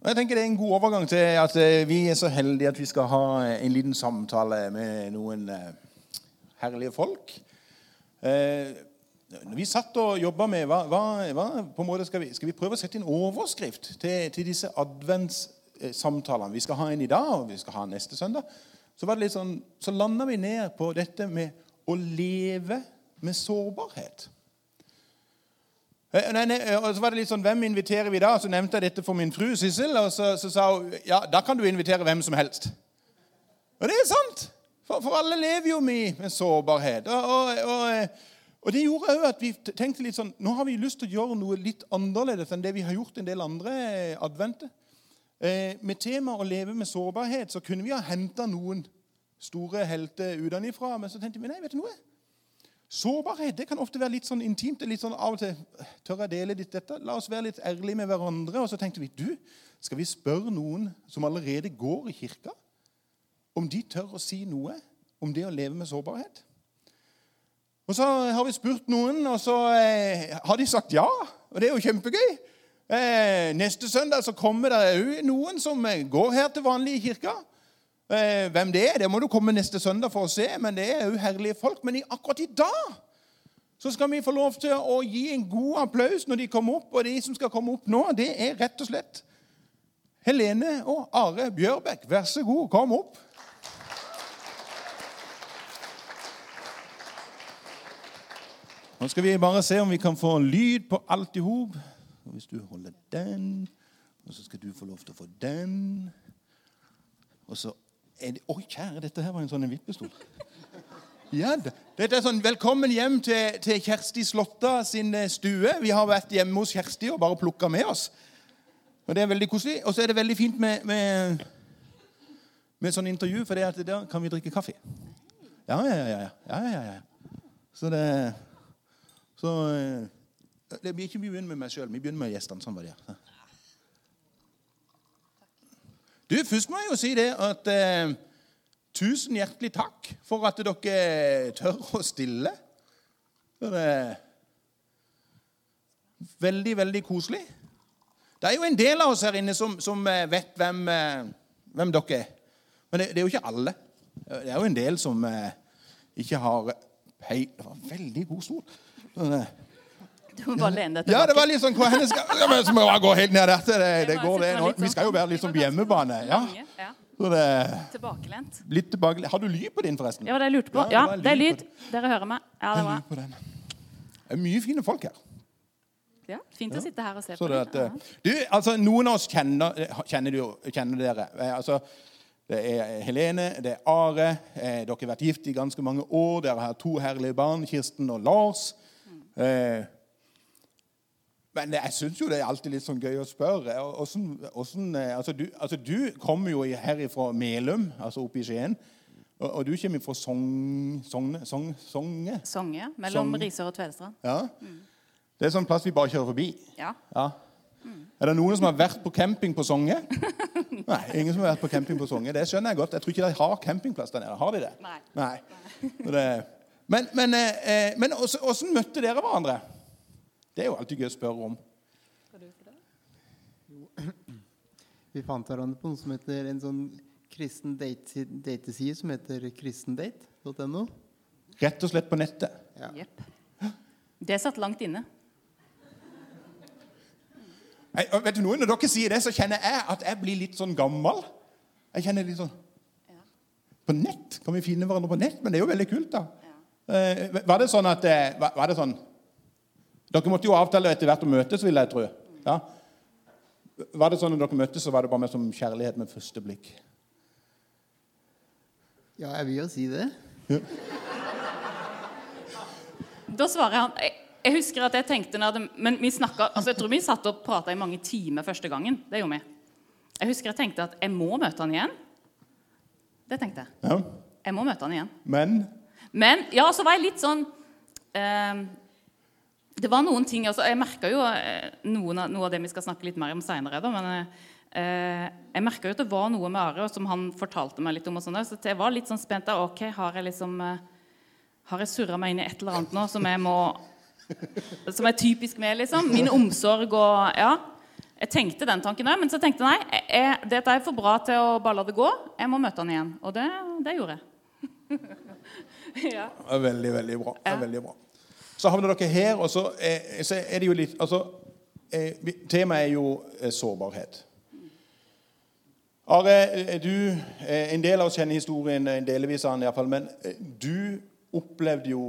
Og jeg tenker Det er en god overgang til at eh, vi er så heldige at vi skal ha en liten samtale med noen eh, herlige folk. Eh, når vi satt og jobba med hva, hva, på en måte skal vi, skal vi prøve å sette inn overskrift til, til disse adventssamtalene. Vi skal ha en i dag, og vi skal ha en neste søndag. Så, var sånn, så landa vi ned på dette med å leve med sårbarhet. Eh, eh, og så var det litt sånn, Hvem inviterer vi da? Så nevnte jeg dette for min fru Sissel. Og så, så, sa hun ja, da kan du invitere hvem som helst. Og det er sant! For, for alle lever jo med, med sårbarhet. Og, og, og, eh, og det gjorde òg at vi tenkte litt sånn Nå har vi lyst til å gjøre noe litt annerledes enn det vi har gjort en del andre adventer. Med temaet å leve med sårbarhet så kunne vi ha henta noen store helter utenfra. Men så tenkte vi nei, vet du noe? Sårbarhet det kan ofte være litt sånn intimt. litt sånn Av og til tør jeg dele litt dette. La oss være litt ærlige med hverandre. Og så tenkte vi du, skal vi spørre noen som allerede går i kirka, om de tør å si noe om det å leve med sårbarhet? Og Så har vi spurt noen, og så eh, har de sagt ja. Og det er jo kjempegøy. Eh, neste søndag så kommer det òg noen som går her til vanlig i kirka. Eh, hvem det er, det må du komme neste søndag for å se, men det er jo herlige folk. Men akkurat i dag så skal vi få lov til å gi en god applaus når de kommer opp. Og de som skal komme opp nå, det er rett og slett Helene og Are Bjørbekk. Vær så god, kom opp. Nå skal vi bare se om vi kan få lyd på alt i hop. Hvis du holder den, og så skal du få lov til å få den. Og så Oi, kjære, dette her var en sånn vippestol. Ja, dette er sånn, Velkommen hjem til, til, Kjersti Slåtta sin eh, stue. Vi har vært hjemme hos Kjersti og bare plukka med oss. Og Det er veldig koselig. Og så er det veldig fint med, med, med sånn intervju, for det at der kan vi drikke kaffe. Ja, ja, ja. ja, ja, ja. Så det Så eh, det blir ikke mye begynne med meg sjøl. Vi begynner med gjestene. Sånn var det. Du, Først må jeg jo si det at eh, tusen hjertelig takk for at dere tør å stille. For Det er veldig, veldig koselig. Det er jo en del av oss her inne som, som eh, vet hvem, eh, hvem, dere er. Men det, det, er jo ikke alle. Det er jo en del som eh, ikke har Hei, det var en veldig god stol. Det, du må bare lene deg tilbake. Ja, det var litt sånn, hva hennes, Så må jeg gå helt ned der. Det, det går det. Vi skal jo være litt sånn på hjemmebane. Ja. Det, Tilbakelent. Litt tilbake. Har du lyd på din, forresten? Ja, det jeg lurte på. Ja, det er lyd. Dere hører meg. Ja, det er bra. Det er mye fine folk her. Ja, Fint å sitte her og se på det. At, du, altså, Noen av oss kjenner, kjenner, du, kjenner dere. Eh, altså, det er Helene, det er Are. Eh, dere har vært gift i ganske mange år. Dere har to herlige barn, Kirsten og Lars. Mm. Eh, men jeg syns jo det er alltid litt sånn gøy å spørre. Hvordan, hvordan, eh, altså, du, altså, du, kommer jo her fra Melum, altså oppe i Skien. Og, og, du kommer fra Sogne? Sogne, Song, Songe? Mellom Song. Risør og Tvedestrand. Ja. Mm. Det er sånn plass vi bare kjører forbi. Ja. ja. Mm. Er det noen som har vært på camping på Songe? Nei, ingen som har vært på camping på Songe. Det skjønner jeg godt. Jeg tror ikke de har campingplass der nede. Har de det? Nei. Nei. Det, men, men, eh, men åssen møtte dere hverandre? Det er jo alltid gøy å spørre om. Vi fant hverandre på noe som heter en sånn kristen dateside som heter kristendate.no. Rett og slett på nettet? Ja. Yep. Det satt langt inne. Jeg, vet du noe, Når dere sier det, så kjenner jeg at jeg blir litt sånn gammel. Jeg kjenner litt sånn På nett? Kan vi finne hverandre på nett? Men det er jo veldig kult, da. Ja. Eh, var det sånn at eh, var det sånn dere måtte jo avtale etter hvert å møtes, vil jeg tro. Ja. Var det sånn at dere møttes, så var det bare med som kjærlighet med første blikk? Ja, jeg vil jo si det. Ja. Da svarer han Jeg husker at jeg tenkte det, Men vi snakket, altså jeg tror vi satt og prata i mange timer første gangen. Det gjorde vi. Jeg husker jeg tenkte at jeg må møte han igjen. Det tenkte jeg. Ja. Jeg må møte han igjen. Men Men ja, så var jeg litt sånn eh, det var noen ting altså, Jeg merka jo eh, noen av, noe av det vi skal snakke litt mer om seinere. Men eh, jeg merka jo at det var noe med Are som han fortalte meg litt om. og sånn, Så jeg var litt sånn spent. Da, ok, Har jeg liksom eh, Har jeg surra meg inn i et eller annet nå som jeg må Som er typisk med, liksom? Min omsorg og Ja. Jeg tenkte den tanken òg, men så tenkte jeg nei, jeg, dette er for bra til å bare la det gå. Jeg må møte han igjen. Og det, det gjorde jeg. ja. Veldig, veldig bra. Det Ja. veldig bra. Så havner dere her, og så er, så er det jo litt altså, eh, Temaet er jo eh, sårbarhet. Are, eh, du, eh, en del av oss kjenner historien, en delvis av den iallfall, men eh, du opplevde jo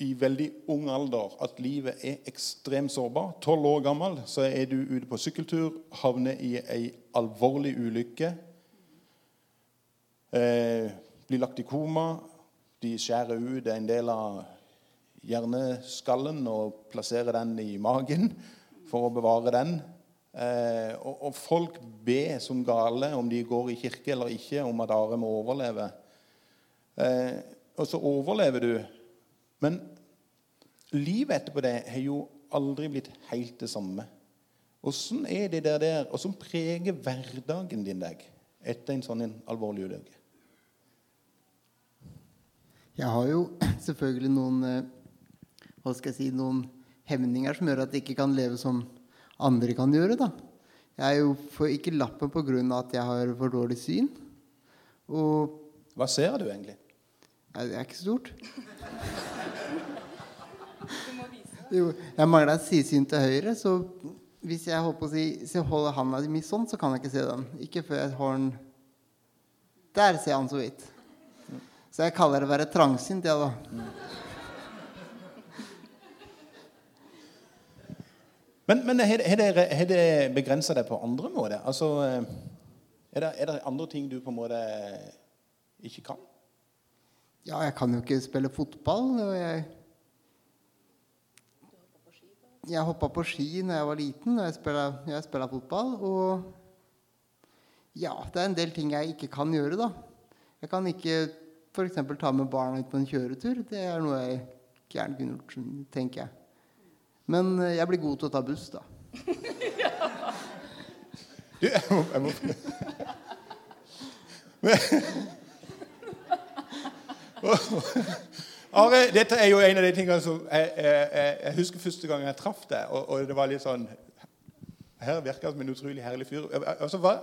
i veldig ung alder at livet er ekstremt sårbart. Tolv år gammel så er du ute på sykkeltur, havner i ei alvorlig ulykke. Eh, blir lagt i koma. De skjærer ut en del av hjerneskallen og plassere den i magen for å bevare den. Eh, og, og folk ber som gale, om de går i kirke eller ikke, om at Are må overleve. Eh, og så overlever du. Men livet etterpå det har jo aldri blitt helt det samme. Åssen er det der, der Åssen preger hverdagen din deg etter en sånn alvorlig ulykke? Jeg har jo selvfølgelig noen eh, hva skal jeg si, noen hemninger som gjør at jeg ikke kan leve som andre kan gjøre. da. Jeg er jo får ikke lappen pga. at jeg har for dårlig syn. Og Hva ser du egentlig? Nei, det er ikke stort. Jo, jeg mangler et sidesyn til høyre, så hvis jeg, holder på å si, hvis jeg holder handa mi sånn, så kan jeg ikke se den. Ikke før jeg har den Der ser jeg den så vidt. Så jeg kaller det å være trangsynt, jeg, da. Men, men har det- begrensa deg på andre måter? Altså, eh, er, det, er det andre ting du på en måte ikke kan? Ja, jeg kan jo ikke spille fotball. Og jeg jeg hoppa på ski når jeg var liten, og jeg spilla fotball. Og ja, det er en del ting jeg ikke kan gjøre, da. Jeg kan ikke f.eks. ta med barna ut på en kjøretur. Det er noe jeg gjerne kunne gjort, tenker jeg. Men eh, jeg blir god til å ta buss, da. Du, jeg må, jeg må. Are, dette er jo en av de tingene som jeg, jeg, jeg, husker første gang jeg traff deg, og, og det var litt sånn Her virker jeg som en utrolig herlig fyr. Altså, hva,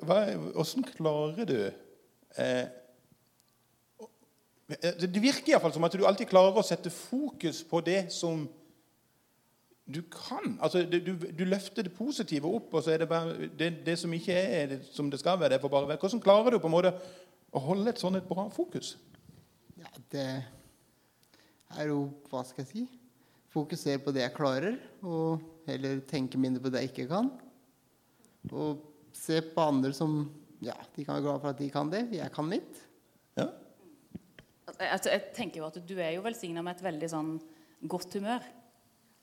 hva, hvordan klarer du eh, Det virker iallfall som at du alltid klarer å sette fokus på det som du kan. Altså, du, du, løfter det positive opp, og så er det bare det, det som ikke er det, som det skal være. det får bare være. Hvordan klarer du på en måte å holde et sånn et bra fokus? Ja, det er jo Hva skal jeg si? Fokusere på det jeg klarer, og heller tenke mindre på det jeg ikke kan. Og se på andre som Ja, de kan være glad for at de kan det. Jeg kan mitt. Ja? Jeg, jeg tenker jo at Du er jo velsigna med et veldig sånn godt humør.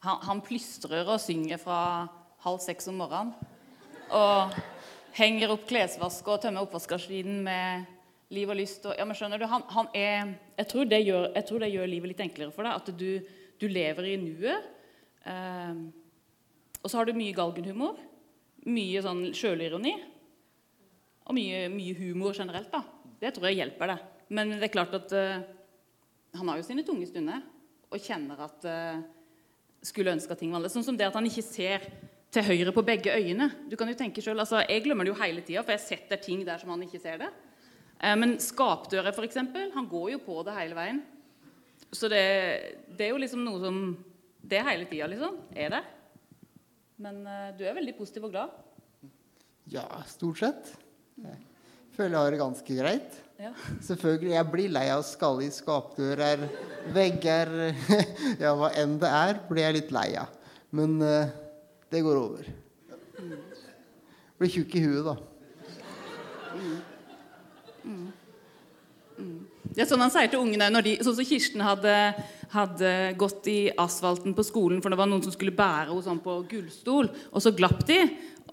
Han, han plystrer og synger fra halv seks om morgenen. Og henger opp klesvask og tømmer oppvaskmaskinen med liv og lyst. Og, ja, men skjønner du, han, han er, jeg, tror gjør, jeg tror det gjør livet litt enklere for deg. At du, du lever i nuet. Eh, og så har du mye galgenhumor. Mye sånn sjølironi. Og mye, mye humor generelt, da. Det tror jeg hjelper deg. Men det er klart at eh, han har jo sine tunge stunder og kjenner at eh, skulle ønske at ting var annerledes. Sånn som det at han ikke ser til høyre på begge øyne. Du kan jo tenke selv, altså Jeg glemmer det jo hele tida, for jeg setter ting der som han ikke ser det. Eh, men skapdører, f.eks., han går jo på det hele veien. Så det, det er jo liksom noe som Det er hele tida, liksom. Er det. Men eh, du er veldig positiv og glad. Ja, stort sett. Jeg føler jeg har det ganske greit. Ja. Selvfølgelig, jeg blir lei av skalle i skapdører, vegger Ja, hva enn det er, blir jeg litt lei av. Men uh, det går over. Blir tjukk i huet, da. Det er sånn han sier til ungene når de, Sånn som Kirsten hadde, hadde gått i asfalten på skolen, for det var noen som skulle bære henne sånn på gullstol, og så glapp de,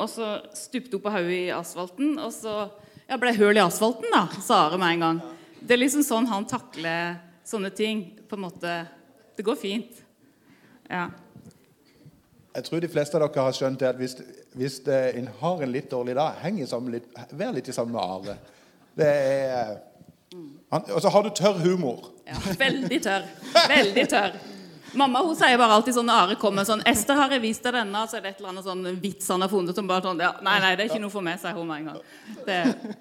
og så stupte hun på hodet i asfalten, og så ja, ble høl i asfalten, da, sa Are med en gang. Det er liksom sånn han takler sånne ting. på en måte. Det går fint. Ja. Jeg tror de fleste av dere har skjønt at hvis, hvis det, en har en litt dårlig dag, heng sammen litt, vær litt sammen med Are. Det er han, Og så har du tørr humor. ja. Veldig tørr. Veldig tørr. Mamma hun sier bare alltid sånn Are kommer sånn 'Ester, har jeg vist deg denne?' Så er det et eller annet sånn vits han har funnet som bare sånn ja, 'Nei, nei, det er ikke noe for meg', sier hun med en gang. Det,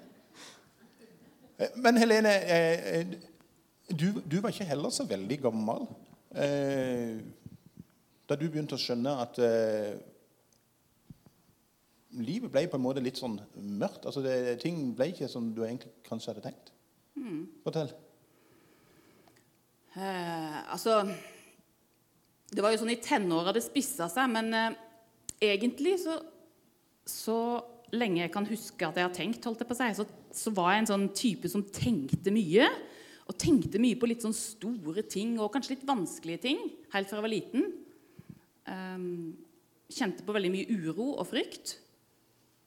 Men Helene, eh, du, du var ikke heller så veldig gammel eh, da du begynte å skjønne at eh, livet ble på en måte litt sånn mørkt. Altså det, ting ble ikke som du egentlig kanskje hadde tenkt. Fortell. eh, altså Det var jo sånn i tenåra det spissa seg, men eh, egentlig så Så lenge jeg kan huske at jeg har tenkt, holdt jeg på å så, så var jeg en sånn type som tenkte mye. Og tenkte mye på litt sånn store ting og kanskje litt vanskelige ting helt fra jeg var liten. Um, kjente på veldig mye uro og frykt.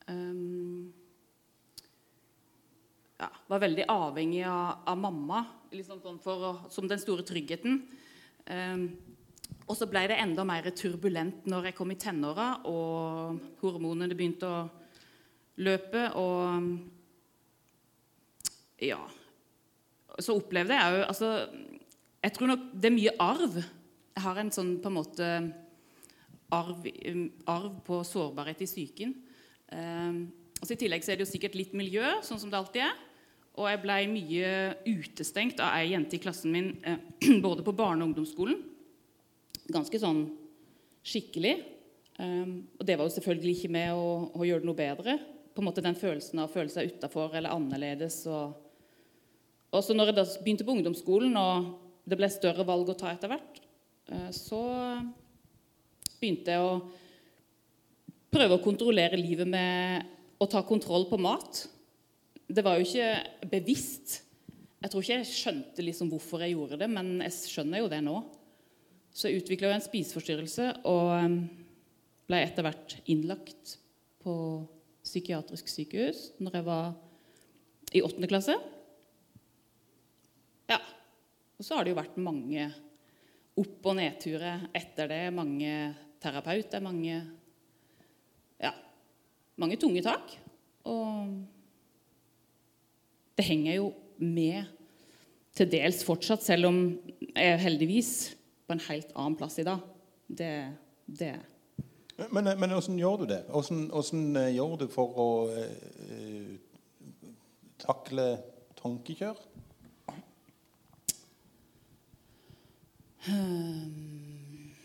Um, ja, var veldig avhengig av, av mamma liksom sånn for som den store tryggheten. Ehm, og så ble det enda mer turbulent når jeg kom i tenåra og hormonene begynte å løpe. Og ja Så opplevde jeg jo altså, Jeg tror nok det er mye arv. Jeg har en sånn på en måte arv, arv på sårbarhet i psyken. Ehm, og I tillegg så er det jo sikkert litt miljø, sånn som det alltid er. Og jeg ble mye utestengt av ei jente i klassen min eh, både på barne- og ungdomsskolen. Ganske sånn skikkelig. Um, og det var jo selvfølgelig ikke med å, å gjøre det noe bedre. På en måte Den følelsen av å føle seg utafor eller annerledes. Og, og så når jeg da begynte på ungdomsskolen, og det ble større valg å ta etter hvert, uh, så begynte jeg å prøve å kontrollere livet med å ta kontroll på mat. Det var jo ikke bevisst. Jeg tror ikke jeg skjønte liksom hvorfor jeg gjorde det, men jeg skjønner jo det nå. Så jeg utvikla en spiseforstyrrelse og um, ble etter hvert innlagt på psykiatrisk sykehus når jeg var i åttende klasse. Ja. Og så har det jo vært mange opp- og nedturer etter det. Mange terapeuter, mange Ja, mange tunge tak. Og det henger jo med til dels fortsatt, selv om jeg heldigvis på en helt annen plass i dag. Det, det Men, men hvordan gjør du det? Hvordan, hvordan eh, gjør du for å eh, takle tankekjør?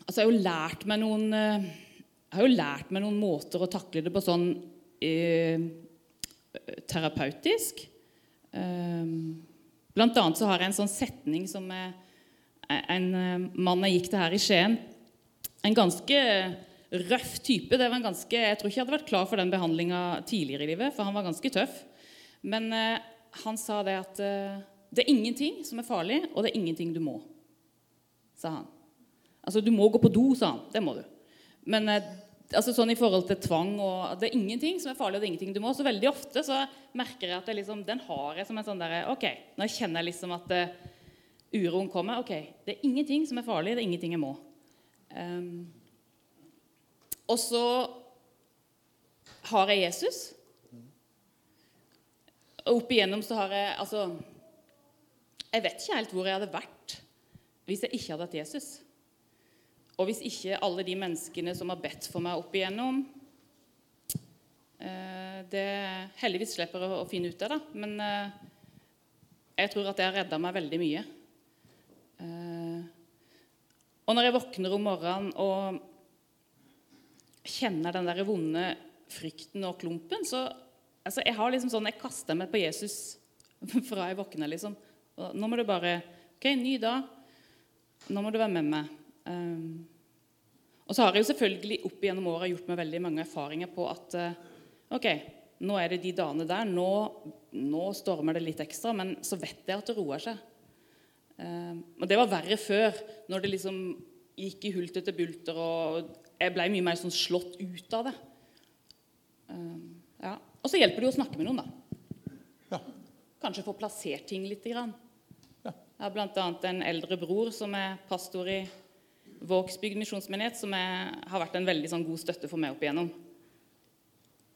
Altså, jeg har jo lært meg noen eh, Jeg har jo lært meg noen måter å takle det på sånn eh, terapeutisk. Eh, blant annet så har jeg en sånn setning som er, en eh, mann jeg gikk til her i Skien En ganske røff type. Det var en ganske, jeg tror ikke jeg hadde vært klar for den behandlinga tidligere i livet, for han var ganske tøff. Men eh, han sa det at eh, det er ingenting som er farlig, og det er ingenting du må. Sa han. Altså, du må gå på do, sa han. Det må du. Men eh, altså, sånn i forhold til tvang og Det er ingenting som er farlig, og det er ingenting du må. Så veldig ofte så merker jeg at jeg liksom, den har jeg som en sånn derre Ok, nå kjenner jeg liksom at uh, uroen kommer Ok, det er ingenting som er farlig, det er ingenting jeg må. Um, og så har jeg Jesus. Og opp igjennom så har jeg Altså Jeg vet ikke helt hvor jeg hadde vært hvis jeg ikke hadde hatt Jesus. Og hvis ikke alle de menneskene som har bedt for meg opp igjennom uh, Det heldigvis slipper jeg å finne ut av, da. Men uh, jeg tror at det har redda meg veldig mye. Og når jeg våkner om morgenen og kjenner den der vonde frykten og klumpen, så altså, Jeg har liksom sånn, jeg kaster meg på Jesus fra jeg våkner, liksom. Nå må du bare OK, ny dag. Nå må du være med meg. Um, og så har jeg jo selvfølgelig opp igjennom åra gjort meg veldig mange erfaringer på at uh, OK, nå er det de dagene der. Nå, nå, stormer det litt ekstra, men så vet jeg at det roer seg. Um, og det var verre før, når det liksom gikk i hulter til bulter, og jeg ble mye mer sånn slått ut av det. Um, ja. Og så hjelper det jo å snakke med noen, da. Ja. Kanskje få plassert ting litt. Grann. Jeg har bl.a. en eldre bror som er pastor i Vågsbygd misjonsmenighet, som er, har vært en veldig sånn, god støtte for meg opp igjennom.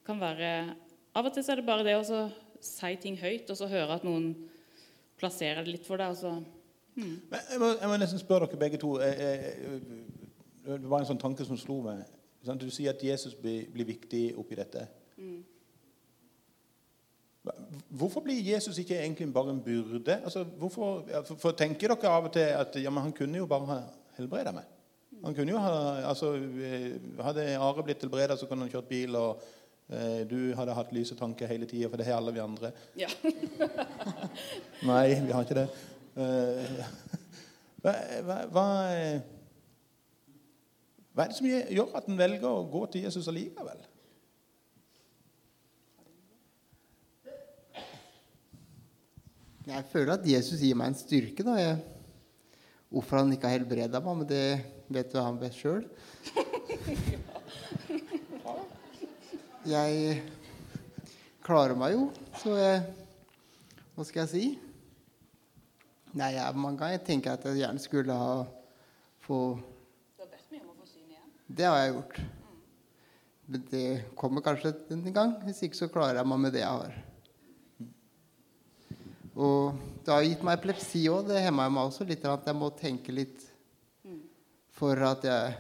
Kan være, Av og til så er det bare det å si ting høyt, og så høre at noen plasserer det litt for deg. Og så Men jeg må, jeg må nesten spørre dere begge to. eh, eh, Det var en sånn tanke som slo meg. Du sier at Jesus blir, blir viktig oppi dette. Hva- Hvorfor blir Jesus ikke egentlig bare en byrde? Altså, hvorfor, for, for Tenker dere av og til at ja, men han kunne jo bare ha helbreda meg? Han kunne jo ha, altså, eh, Hadde Are blitt helbreda, så kunne han kjørt bil, og eh, du hadde hatt lyse tanker hele tida, for det har alle vi andre. Ja. Nei, vi har ikke det. Eh, Hva, hva, hva, eh, er det som gjør at en velger å gå til Jesus allikevel? Jeg føler at Jesus gir meg en styrke. da. Jeg, hvorfor han ikke har helbreda meg, men det vet jo han best sjøl. Jeg klarer meg jo, så jeg Hva skal jeg si? Nei, jeg, mange ganger tenker jeg at jeg gjerne skulle ha få Du har bedt mye om å få syn igjen. Det har jeg gjort. Men det kommer kanskje en gang. Hvis ikke så klarer jeg meg med det jeg har. Og det har gitt meg epilepsi òg. Det hemma meg også litt. At jeg må tenke litt for at jeg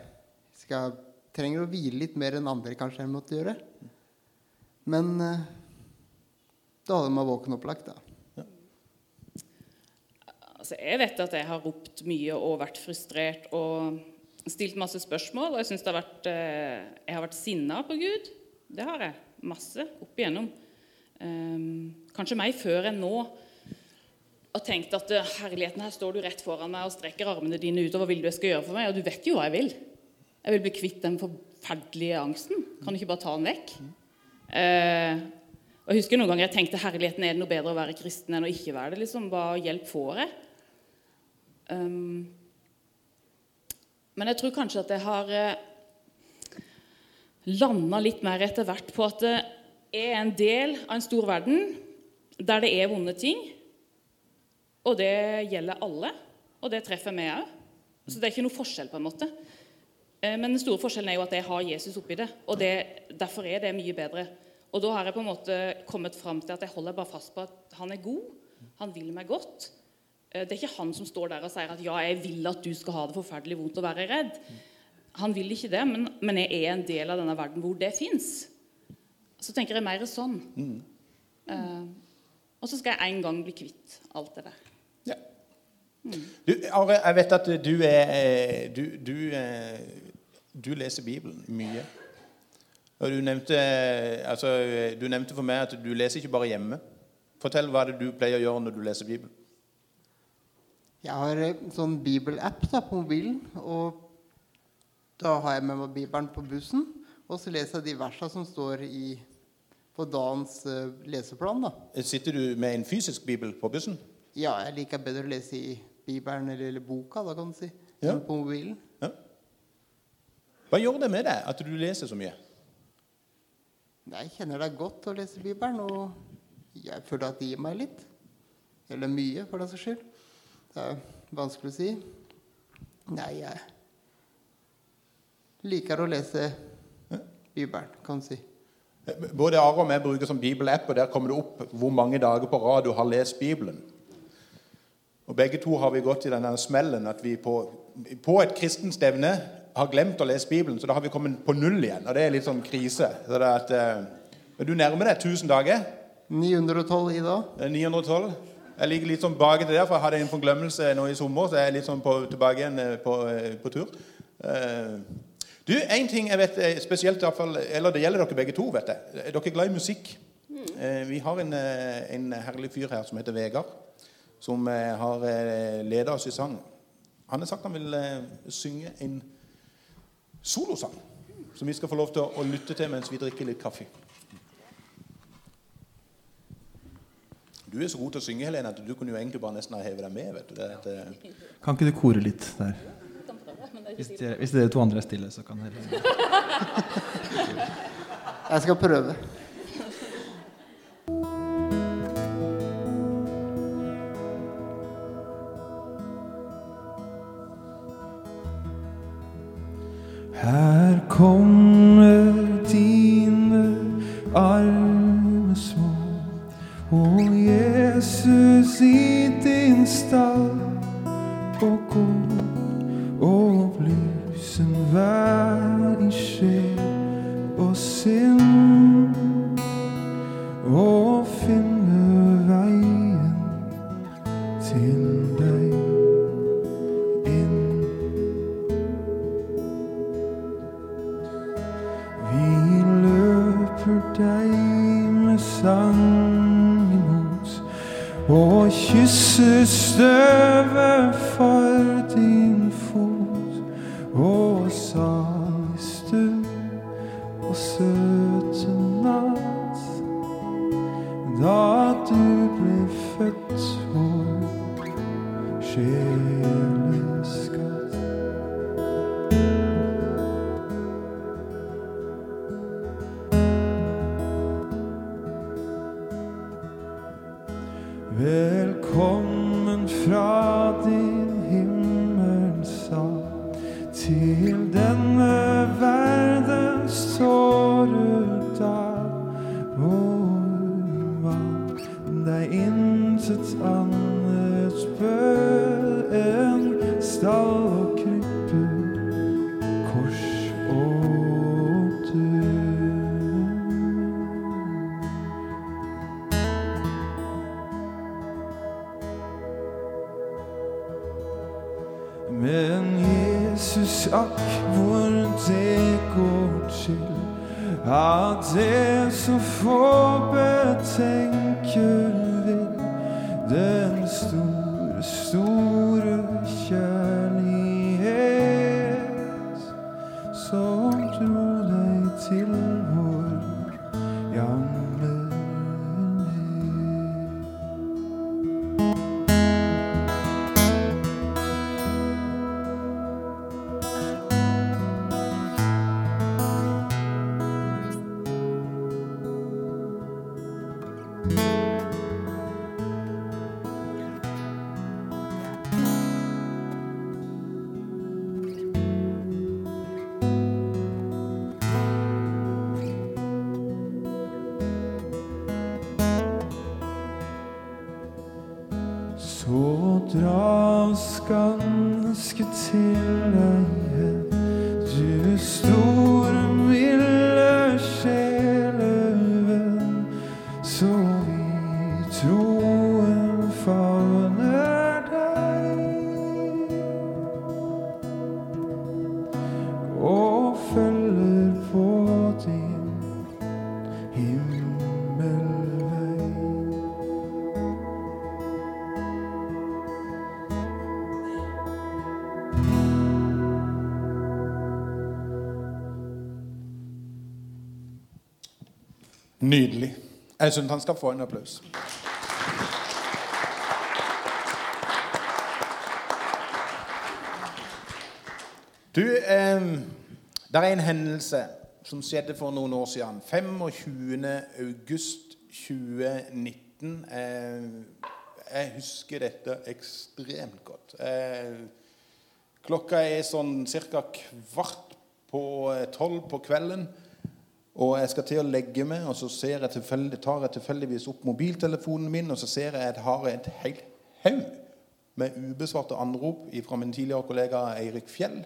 skal, trenger å hvile litt mer enn andre kanskje jeg måtte gjøre. Men da hadde man våken opplagt, da. Altså, jeg vet at jeg har ropt mye og vært frustrert og stilt masse spørsmål. Og jeg syns eh, Jeg har vært sinna på Gud. Det har jeg. Masse. Opp igjennom. Ehm, kanskje meg før enn nå. Og tenkt at eh, herligheten, her står du rett foran meg og strekker armene dine ut. Og hva vil du jeg skal gjøre for meg? Og du vet jo hva jeg vil. Jeg vil bli kvitt den forferdelige angsten. Kan du ikke bare ta den vekk? Eh, og jeg husker noen ganger jeg tenkte herligheten er det noe bedre å være kristen enn å ikke være det. liksom, Hva hjelp får jeg? Um, men jeg tror kanskje at jeg har eh, landa litt mer etter hvert på at det er en del av en stor verden der det er vonde ting. Og det gjelder alle, og det treffer meg òg. Så det er ikke noe forskjell, på en måte. Eh, Men den store forskjellen er jo at jeg har Jesus oppi det, og det, derfor er det mye bedre. Og da har jeg på en måte kommet fram til at jeg holder bare fast på at han er god, han vil meg godt. Eh, Det er ikke han som står der og sier at ja, jeg vil at du skal ha det forferdelig vondt og være redd. Han vil ikke det, men, men jeg er en del av denne verden hvor det fins. Så tenker jeg mer sånn. Eh, og så skal jeg en gang bli kvitt alt det der. Ja. Du, Are, jeg vet at du er eh, Du, du, du leser Bibelen mye. Og du nevnte, altså, du nevnte for meg at du leser ikke bare hjemme. Fortell hva det du pleier å gjøre når du leser Bibelen. Jeg har en sånn bibelapp på mobilen. Og da har jeg med meg Bibelen på bussen. Og så leser jeg de versene som står i, på dagens uh, leseplan. da. Sitter du med en fysisk bibel på bussen? Ja, jeg liker bedre å lese i Bibelen eller, eller boka, da kan du si, Ja. enn på mobilen. Ja. Hva gjør det med deg at du leser så mye? Jeg kjenner det godt å lese Bibelen, og jeg føler at det gir meg litt. Eller mye, for den saks skyld. Det er vanskelig å si. Nei, jeg liker å lese Bibelen, kan du si. Både Are og jeg bruker som bibelapp, og der kommer det opp hvor mange dager på rad du har lest Bibelen. Og Begge to har vi gått i denne smellen at vi på, på et kristent stevne har glemt å lese Bibelen, så da har vi kommet på null igjen. Og det er litt sånn krise. Så at, eh, men du nærmer deg 1000 dager. 912 i dag. Er 912. Jeg ligger litt sånn bak til der, for jeg hadde en forglemmelse nå i sommer, så jeg er litt sånn på, tilbake igjen eh, på, eh, på tur. Eh, Du, En ting jeg vet spesielt, i hvert fall, eller det gjelder dere begge to, vet jeg. Dere Er glad i musikk? Eh, Vi har en, en herlig fyr her som heter Vegard, som har leda oss i sang. Han har sagt han vil synge en solosang som vi skal få lov til å lytte til mens vi drikker litt kaffe. Du er så god til å synge, Helene, at du kunne jo egentlig bare nesten ha hevet deg med. vet du. Det, det... eh, Kan ikke du kore litt der? Hvis dere, hvis dere to andre er stille, så kan dere Jeg skal prøve. Her kommer dine arme Jesus i din stall. Så dras ganske til deg du store, Jeg syns han skal få en applaus. Du, eh, det er en hendelse som skjedde for noen år siden. 25. august 2019. Eh, jeg husker dette ekstremt godt. Eh, klokka er sånn ca. kvart på tolv på kvelden. Og jeg skal til å legge meg, og så jeg tar jeg tilfeldigvis opp mobiltelefonen min, og så ser jeg at jeg har et helt haug med ubesvarte anrop fra min tidligere kollega Eirik Fjell.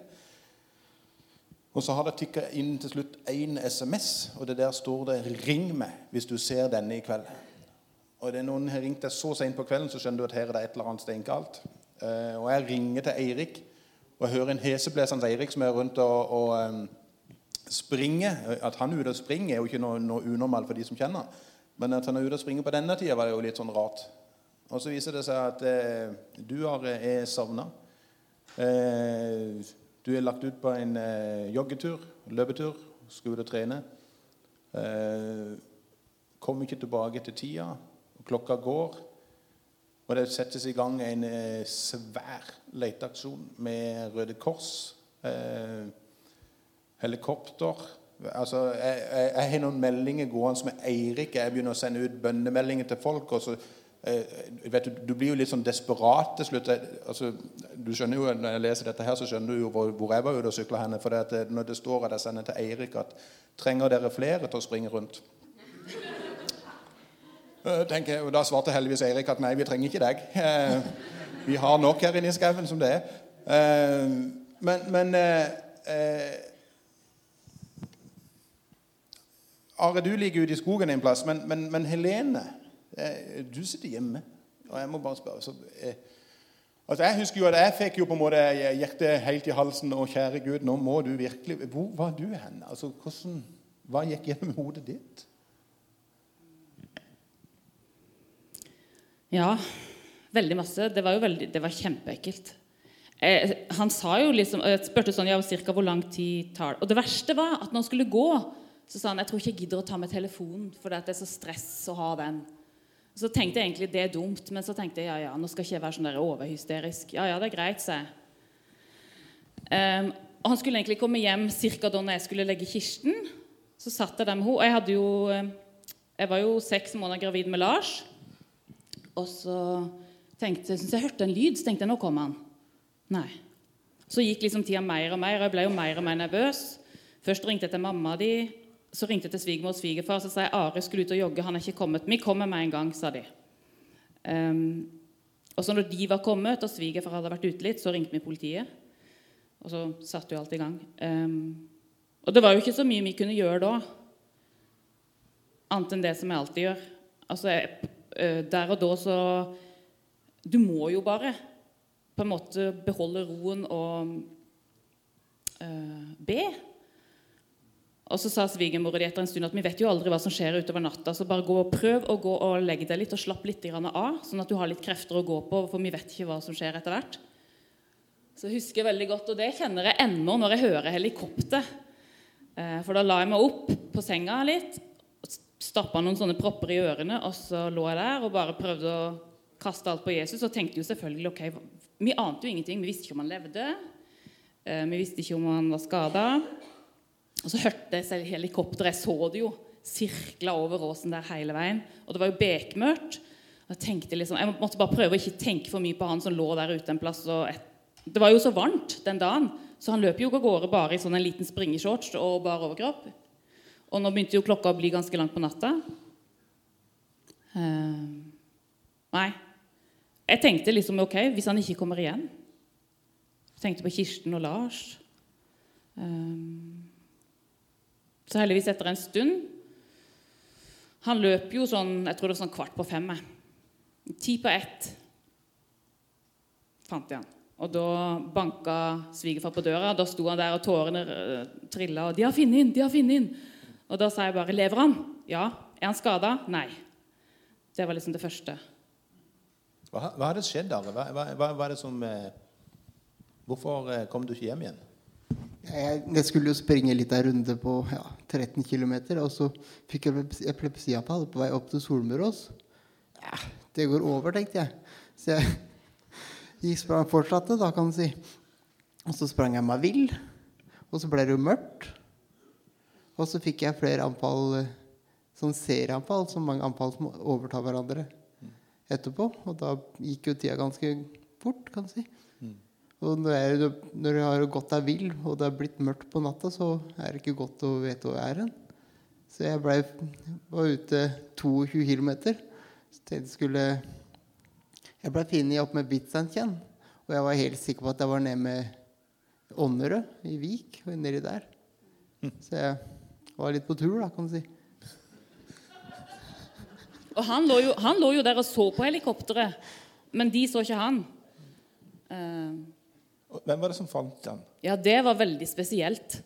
Og så har det tikka inn til slutt én SMS, og det der står det 'Ring meg hvis du ser denne i kveld'. Og det er noen har ringt deg så sent på kvelden, så skjønner du at her er det et eller annet steinkalt. Eh, og jeg ringer til Eirik og jeg hører en heseblesende Eirik som er rundt og, og eh, springer. At han er ute og springer, er jo ikke noe, noe unormalt for de som kjenner. Men at han er ute og springer på denne tida, var jo litt sånn rart. Og så viser det seg at eh, du har, er savna. Eh, du er lagt ut på en eh, joggetur, løpetur, skal ut og trene. Eh, kom ikke tilbake til tida. Klokka går. Og det settes i gang en eh, svær leteaksjon med Røde Kors. Eh, helikopter. Altså, jeg, jeg, jeg har noen meldinger gående med Eirik. Jeg begynner å sende ut bønnemeldinger til folk. og så eh, vet du, blir jo litt sånn desperat til slutt. Altså, du skjønner jo, Når jeg leser dette, her, så skjønner du jo hvor, hvor jeg var ute og sykla henne. For det når det står at jeg sender til Eirik at trenger dere flere til å springe rundt Eh, tenker jeg, og Da svarte heldigvis Eirik at nei, vi trenger ikke deg. Eh, vi har nok her inne i skauen som det er. Men, men eh, eh, Are, du ligger ute i skogen en plass, men, men, men Helene, eh, du sitter hjemme. Og jeg må bare spørre så, eh, altså Jeg husker jo at jeg fikk jo på en måte hjertet helt i halsen. Og kjære Gud, nå må du virkelig Hvor var du hen? Altså, hvordan Hva gikk gjennom hodet ditt? Ja, veldig masse. Det var jo veldig, det var kjempeekkelt. Eh, han sa jo liksom, jeg spurte sånn, ja, cirka hvor lang tid tar det? Og det verste var at når han skulle gå, så sa han jeg tror ikke jeg gidder å ta med telefonen, for det er så stress å ha den. Så tenkte jeg egentlig det er dumt, men så tenkte jeg ja, ja, nå skal ikke jeg være sånn der overhysterisk. Ja, ja, det er greit, sa jeg. Um, og han skulle egentlig komme hjem ca. da jeg skulle legge kisten. Så satt jeg der med henne. Og jeg hadde jo Jeg var jo seks måneder gravid med Lars. Og så tenkte jeg, syntes jeg hørte en lyd, så tenkte jeg nå kom han. Nei. Så gikk liksom tida mer og mer, og jeg ble jo mer og mer nervøs. Først ringte jeg til mamma di, så ringte jeg til svigermor og svigerfar. Så sa jeg Are skulle ut og jogge, han er ikke kommet. Vi kommer med en gang, sa de. Um, og så når de var kommet, og svigerfar hadde vært ute litt, så ringte vi politiet. Og så satte jo alt i gang. Um, og det var jo ikke så mye vi kunne gjøre da, annet enn det som jeg alltid gjør. Altså, jeg, uh, Der og da så Du må jo bare på en måte beholde roen og uh, be. Og så sa svigermor etter en stund at vi vet jo aldri hva som skjer utover natta, så bare gå og prøv å gå og legge deg litt og slapp litt av, sånn at du har litt krefter å gå på, for vi vet ikke hva som skjer etter hvert. Så husker jeg veldig godt, og det kjenner jeg ennå når jeg hører helikopter. Eh, for da la jeg meg opp på senga litt, stappa noen sånne propper i ørene, og så lå jeg der og bare prøvde å kaste alt på Jesus og tenkte jo selvfølgelig ok, Vi ante jo ingenting. Vi visste ikke om han levde. Eh, vi visste ikke om han var skada. Og så hørte jeg helikopteret. Jeg så det jo sirkla over åsen der hele veien. Og det var jo bekmørkt. Jeg, tenkte liksom, jeg måtte bare prøve å ikke tenke for mye på han som lå der ute en plass. det var jo så varmt den dagen, så han løp jo av gårde bare i sånn en liten springeshorts og bar overkropp. Og nå begynte jo klokka å bli ganske langt på natta. Uh, nei. Jeg tenkte liksom ok, hvis han ikke kommer igjen Jeg tenkte på Kirsten og Lars. Um, så heldigvis etter en stund Han løp jo sånn jeg tror det var sånn kvart på fem. Ti på ett fant jeg han. Og da banka svigerfar på døra. Da sto han der, og tårene eh, trilla. Og 'De har funnet inn! De har funnet inn!' Og da sa jeg bare 'Lever han?' 'Ja.' 'Er han skada?' 'Nei.' Det var liksom det første. Hva, hva hadde skjedd, Are? Hva, hva, hva, er det som eh, Hvorfor eh, kom du ikke hjem igjen? Jeg, jeg, skulle jo springe litt av runde på ja, 13 km, og så fikk jeg epilepsianfall på vei opp til Solmørås. Ja, det går over, tenkte jeg. Så jeg gikk sprang, fortsatte, da, kan du si. Og så sprang jeg meg vill. Og så ble det jo mørkt. Og så fikk jeg flere anfall, sånn serieanfall, så mange anfall som overtar hverandre etterpå. Og da gikk jo tida ganske fort, kan du si. Og når, du, når du har gått deg vill, og det er blitt mørkt på natta, så er det ikke godt å vite hvor jeg er hen. Så jeg ble, var ute 22 km. Jeg skulle Jeg ble funnet opp med Bitsteinkjenn. Og jeg var helt sikker på at jeg var nede med Ånnerød i Vik. og nedi der. Så jeg var litt på tur, da, kan du si. Og han lå, jo, han lå jo der og så på helikopteret, men de så ikke han. Uh, hvem var det som fant den? Ja, Det var veldig spesielt.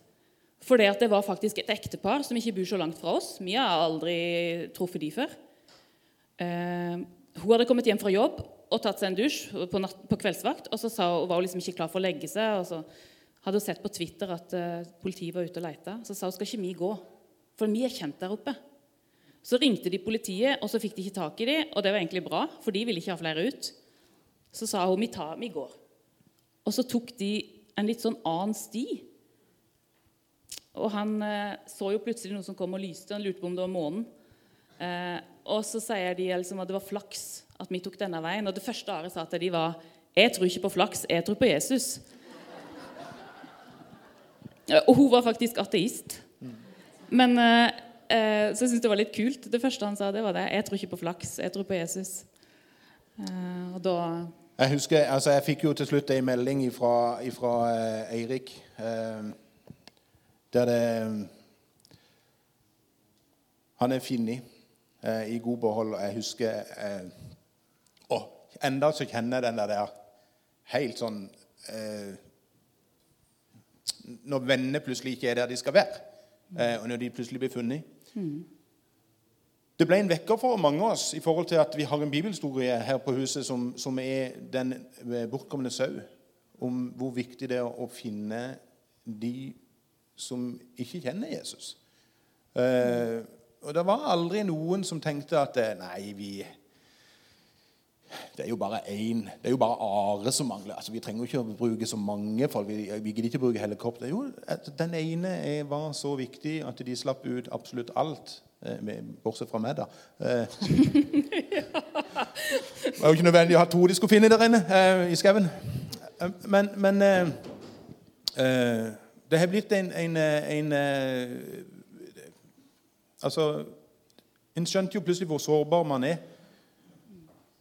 For det, det var faktisk et ektepar som ikke bor så langt fra oss. Vi har aldri truffet de før. Eh, hun hadde kommet hjem fra jobb og tatt seg en dusj på, natt, på kveldsvakt. og Så sa, var hun liksom ikke klar for å legge seg. og så hadde hun sett på Twitter at eh, politiet var ute og leita. Så sa hun skal ikke vi gå, for vi er kjent der oppe. Så ringte de politiet, og så fikk de ikke tak i dem. Og det var egentlig bra, for de ville ikke ha flere ut. Så sa hun vi, tar, vi går. Og så tok de en litt sånn annen sti. Og han eh, så jo plutselig noen som kom og lyste. Han lurte på om det var månen. Eh, og så sier de liksom at det var flaks at vi tok denne veien. Og det første Are sa til de var Jeg tror ikke på flaks, jeg tror på Jesus. Og hun var faktisk ateist. Men eh, eh så jeg det var litt kult. Det første han sa, det var det. Jeg tror ikke på flaks, jeg tror på Jesus. Eh, og da jeg husker, altså jeg fikk jo til slutt en melding fra eh, Eirik eh, der det Han er funnet eh, i god behold. og Jeg husker eh, Og enda så kjenner jeg den der helt sånn eh, Når vennene plutselig ikke er der de skal være. eh, og når de plutselig blir funnet. Det ble en vekker for mange av oss i forhold til at vi har en bibelhistorie her på huset som, som er den eh, bortkomne sau. Om hvor viktig det er å finne de som ikke kjenner Jesus. Eh, og det var aldri noen som tenkte at eh, nei, vi det er jo bare én. Det er jo bare Are som mangler. Altså, Vi trenger jo ikke å bruke så mange folk. Vi, vi gidder ikke bruke helikopter. Jo, den ene var så viktig at de slapp ut absolutt alt. Eh, bortsett fra meg, da. Eh, det var jo ikke nødvendig å ha to de skulle finne der inne eh, i skauen. Men, men det har blitt en, en, en Altså En skjønte jo plutselig hvor sårbar man er.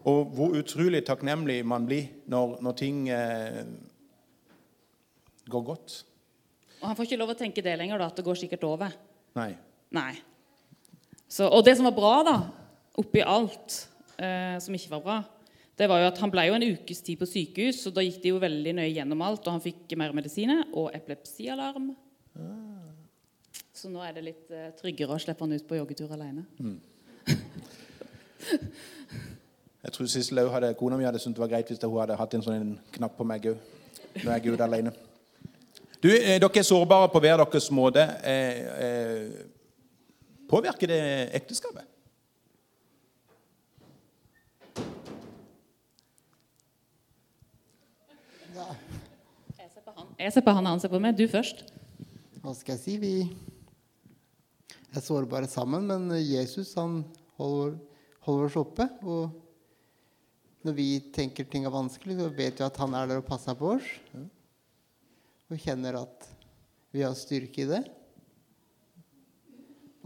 Og hvor utrolig takknemlig man blir når, når ting går godt. Og han får ikke lov å tenke det lenger, da, at det går sikkert over. Nei. Nei. Så, og det som var bra, da, oppi alt eh, som ikke var bra, det var jo at han ble jo en ukes tid på sykehus, og da gikk de jo veldig nøye gjennom alt, og han fikk mer medisiner og epilepsialarm. Så nå er det litt eh, tryggere å slippe han ut på joggetur alene. Jeg tror Sissel òg hadde, kona mi hadde syntes det var greit hvis hun hadde hatt en sånn knapp på meg òg. er jeg ute alene. Du, eh, dere er sårbare på hver deres måte. Eh, eh, påvirker det ekteskapet? Jeg ser på han, jeg ser på han, han ser på meg. Du først. Hva skal jeg si? Vi er sårbare sammen, men Jesus han holder, holder oss oppe. Og når vi tenker ting er vanskelig, så vet vi at han er der og passer på oss. Og kjenner at vi har styrke i det.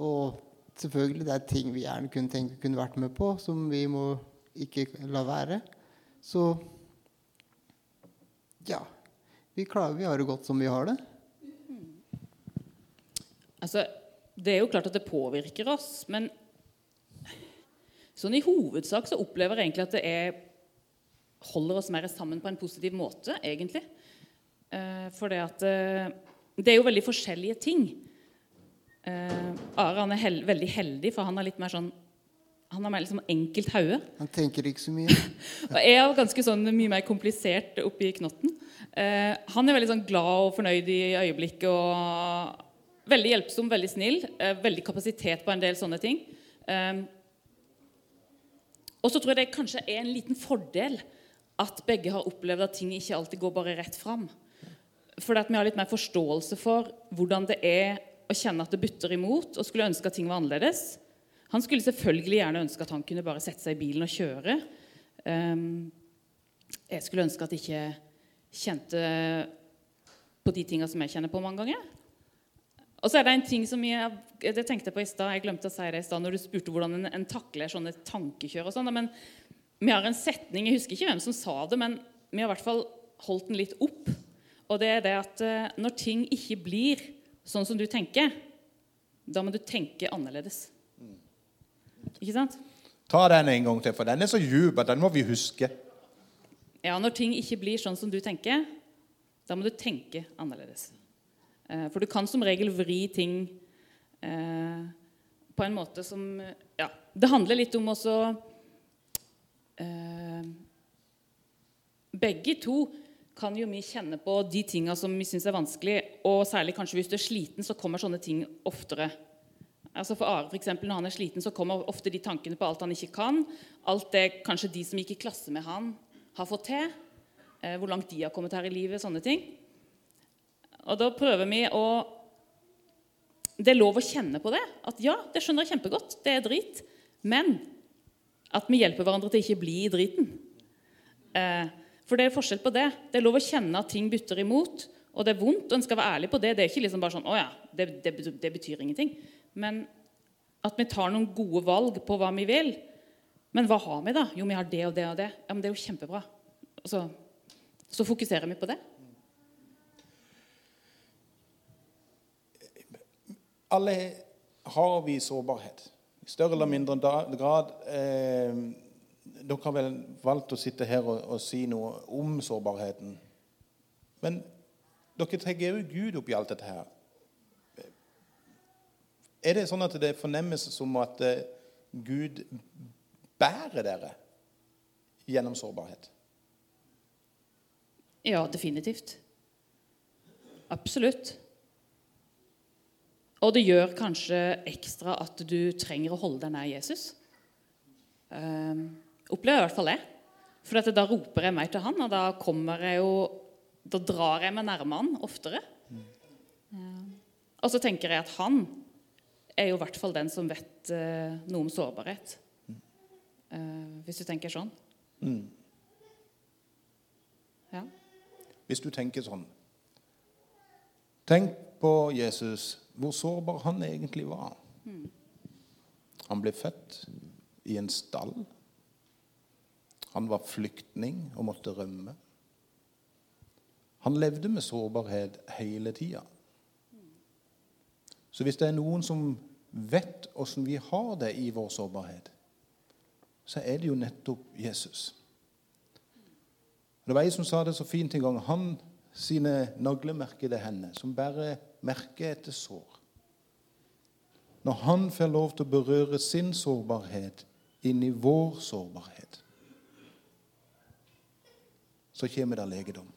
Og selvfølgelig, det er ting vi gjerne kunne tenke kunne vært med på, som vi må ikke la være. Så ja. Vi klarer vi har det godt som vi har det. Altså, det er jo klart at det påvirker oss, men sånn i hovedsak så opplever jeg egentlig at det er, holder oss mer sammen på en positiv måte, egentlig. Eh, for det at eh, Det er jo veldig forskjellige ting. Eh, Are han er hel veldig heldig, for han er litt mer sånn han har mer liksom enkelt hode. Han tenker ikke så mye. Og jeg er ganske sånn mye mer komplisert oppi knotten. Eh, han er veldig sånn glad og fornøyd i øyeblikket og veldig hjelpsom, veldig snill. Eh, veldig kapasitet på en del sånne ting. Og så tror jeg det kanskje er en liten fordel at begge har opplevd at ting ikke alltid går bare rett fram. Fordi at vi har litt mer forståelse for hvordan det er å kjenne at det butter imot, og skulle ønske at ting var annerledes. Han skulle selvfølgelig gjerne ønske at han kunne bare sette seg i bilen og kjøre. Um, jeg skulle ønske at jeg ikke kjente på de tinga som jeg kjenner på mange ganger. Og så er det en ting som jeg, jeg tenkte på i stad, jeg glemte å si det i stad når du spurte hvordan en, en takler sånne tankekjør og sånn. Men vi har en setning, jeg husker ikke hvem som sa det, men vi har i hvert fall holdt den litt opp. Og det er det at eh, når ting ikke blir sånn som du tenker, da må du tenke annerledes. Ikke sant? Ta den en gang til, for den er så djup at den må vi huske. Ja, når ting ikke blir sånn som du tenker, da må du tenke annerledes. Eh, For du kan som regel vri ting eh, på en måte som Ja, det handler litt om også eh, Begge to kan jo vi kjenne på de tinga som vi syns er vanskelig, og særlig kanskje hvis du er sliten, så kommer sånne ting oftere. Altså For Are, for eksempel, når han er sliten, så kommer ofte de tankene på alt han ikke kan. Alt det kanskje de som gikk i klasse med han, har fått til. Eh, hvor langt de har kommet her i livet. Sånne ting. Og da prøver vi å Det er lov å kjenne på det. At ja, det skjønner jeg kjempegodt. Det er drit. Men at vi hjelper hverandre til ikke å bli i driten. Eh, for det er forskjell på det. Det er lov å kjenne at ting bytter imot. Og det er vondt, og en skal være ærlig på det. Det er ikke liksom bare sånn Å ja, det, det, det betyr ingenting. Men at vi tar noen gode valg på hva vi vil. Men hva har vi, da? Jo, vi har det og det og det. Ja, men Det er jo kjempebra. Så, så fokuserer vi på det. Alle har vi sårbarhet. I større eller mindre grad. Eh, dere har vel valgt å sitte her og, og si noe om sårbarheten. Men dere trenger jo Gud opp i alt dette her. Er det sånn at det fornemmes som at eh, Gud bærer dere gjennom sårbarhet? Ja, definitivt. Absolutt. Og det gjør kanskje ekstra at du trenger å holde deg nær Jesus. Um, opplever jeg i hvert fall det. For da roper jeg meg til han, og da kommer jeg jo Da drar jeg meg nærme han oftere. Um, og så tenker jeg at han er jo i hvert fall den som vet uh, noe om sårbarhet. Uh, hvis du tenker sånn. Mm. Ja. Hvis du tenker sånn Tenk på Jesus, hvor sårbar han egentlig var. Mm. Han ble født i en stall. Han var flyktning og måtte rømme. Han levde med sårbarhet hele tida. Så hvis det er noen som vet åssen vi har det i vår sårbarhet, så er det jo nettopp Jesus. Det var ei som sa det så fint en gang. Han sine naglemerkede hender, som bærer merke etter sår. Når han får lov til å berøre sin sårbarhet inn i vår sårbarhet, så kommer det legedom.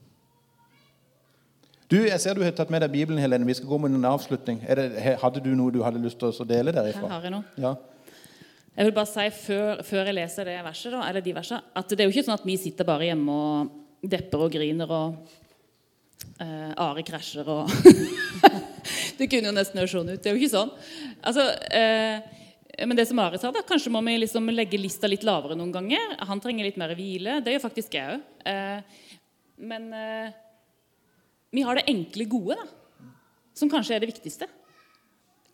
Du, Jeg ser du har tatt med deg Bibelen, Helene. Vi skal gå med en avslutning. Det, hadde du noe du hadde lyst til å dele derifra? Her har jeg noe. Ja. Jeg vil bare si før, før jeg leser det verset, da, eller de versene, at det er jo ikke sånn at vi sitter bare hjemme og depper og griner og uh, Are krasjer og Det kunne jo nesten høres sånn ut. Det er jo ikke sånn. Altså, uh, men det som Ari sa, da, kanskje må vi liksom legge lista litt lavere noen ganger. Han trenger litt mer hvile. Det gjør faktisk jeg òg. Uh, men vi har det enkle gode, da. Som kanskje er det viktigste.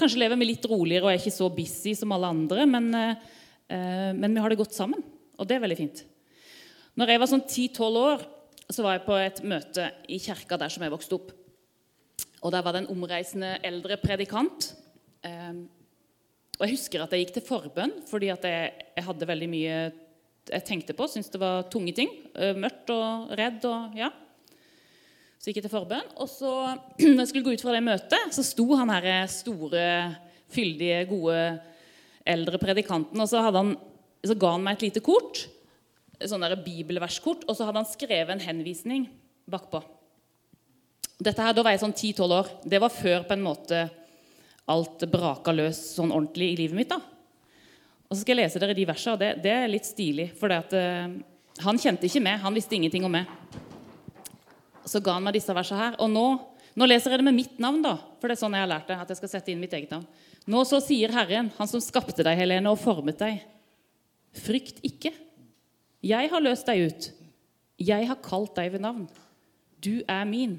Kanskje lever vi litt roligere og er ikke så busy som alle andre, men, men vi har det godt sammen. Og det er veldig fint. Når jeg var sånn 10-12 år, så var jeg på et møte i kirka der som jeg vokste opp. Og Der var det en omreisende eldre predikant. Og Jeg husker at jeg gikk til forbønn fordi at jeg, jeg hadde veldig mye jeg tenkte på. Syntes det var tunge ting. Eh, mørkt og redd og ja. Så gikk jeg til forbønn. Og så, når jeg skulle gå ut fra det møtet, så sto han her store, fyldige, gode eldre predikanten, og så, han, så ga han meg et lite kort sånn bibelverskort, og så hadde han skrevet en henvisning bakpå. Dette her, Da var jeg sånn 10-12 år. Det var før på en måte alt braka løs sånn ordentlig i livet mitt. da. Og Så skal jeg lese dere de versene, det, det er litt stilig. For at, uh, han kjente ikke meg. Han visste ingenting om meg. Så ga han meg disse versene her. Og nå, nå leser jeg det med mitt navn, da. For det er sånn jeg har lært det. at jeg skal sette inn mitt eget navn. Nå så sier Herren, Han som skapte deg, Helene, og formet deg. Frykt ikke. Jeg har løst deg ut. Jeg har kalt deg ved navn. Du er min.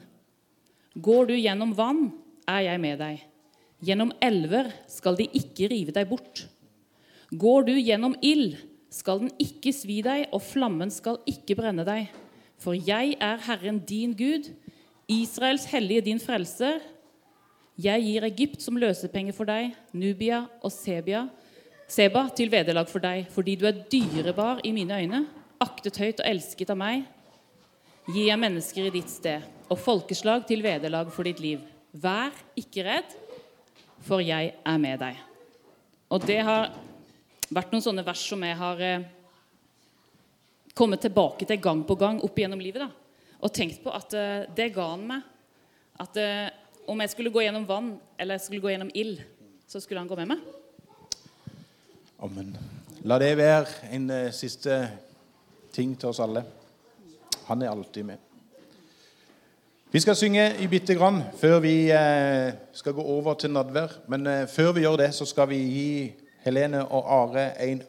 Går du gjennom vann, er jeg med deg. Gjennom elver skal de ikke rive deg bort. Går du gjennom ild, skal den ikke svi deg, og flammen skal ikke brenne deg. For jeg er Herren din Gud, Israels hellige din frelser. Jeg gir Egypt som løsepenge for deg, Nubia og Sebia Seba til vederlag for deg, fordi du er dyrebar i mine øyne, aktet høyt og elsket av meg. Gi jeg mennesker i ditt sted, og folkeslag til vederlag for ditt liv. Vær ikke redd, for jeg er med deg. Og det har vært noen sånne vers som jeg har eh, kommet tilbake til gang på gang opp igjennom livet. da. Og tenkt på at eh, det ga han meg. At eh, om jeg skulle gå gjennom vann eller jeg skulle gå gjennom ild, så skulle han gå med meg. Amen. La det være en siste ting til oss alle. Han er alltid med. Vi skal synge i bitte grann før vi uh, skal gå over til nadvær. Men uh, før vi gjør det, så skal vi gi Helene og Are en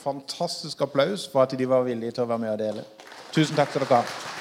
fantastisk applaus for at de var villige til å være med og dele. Tusen takk skal dere.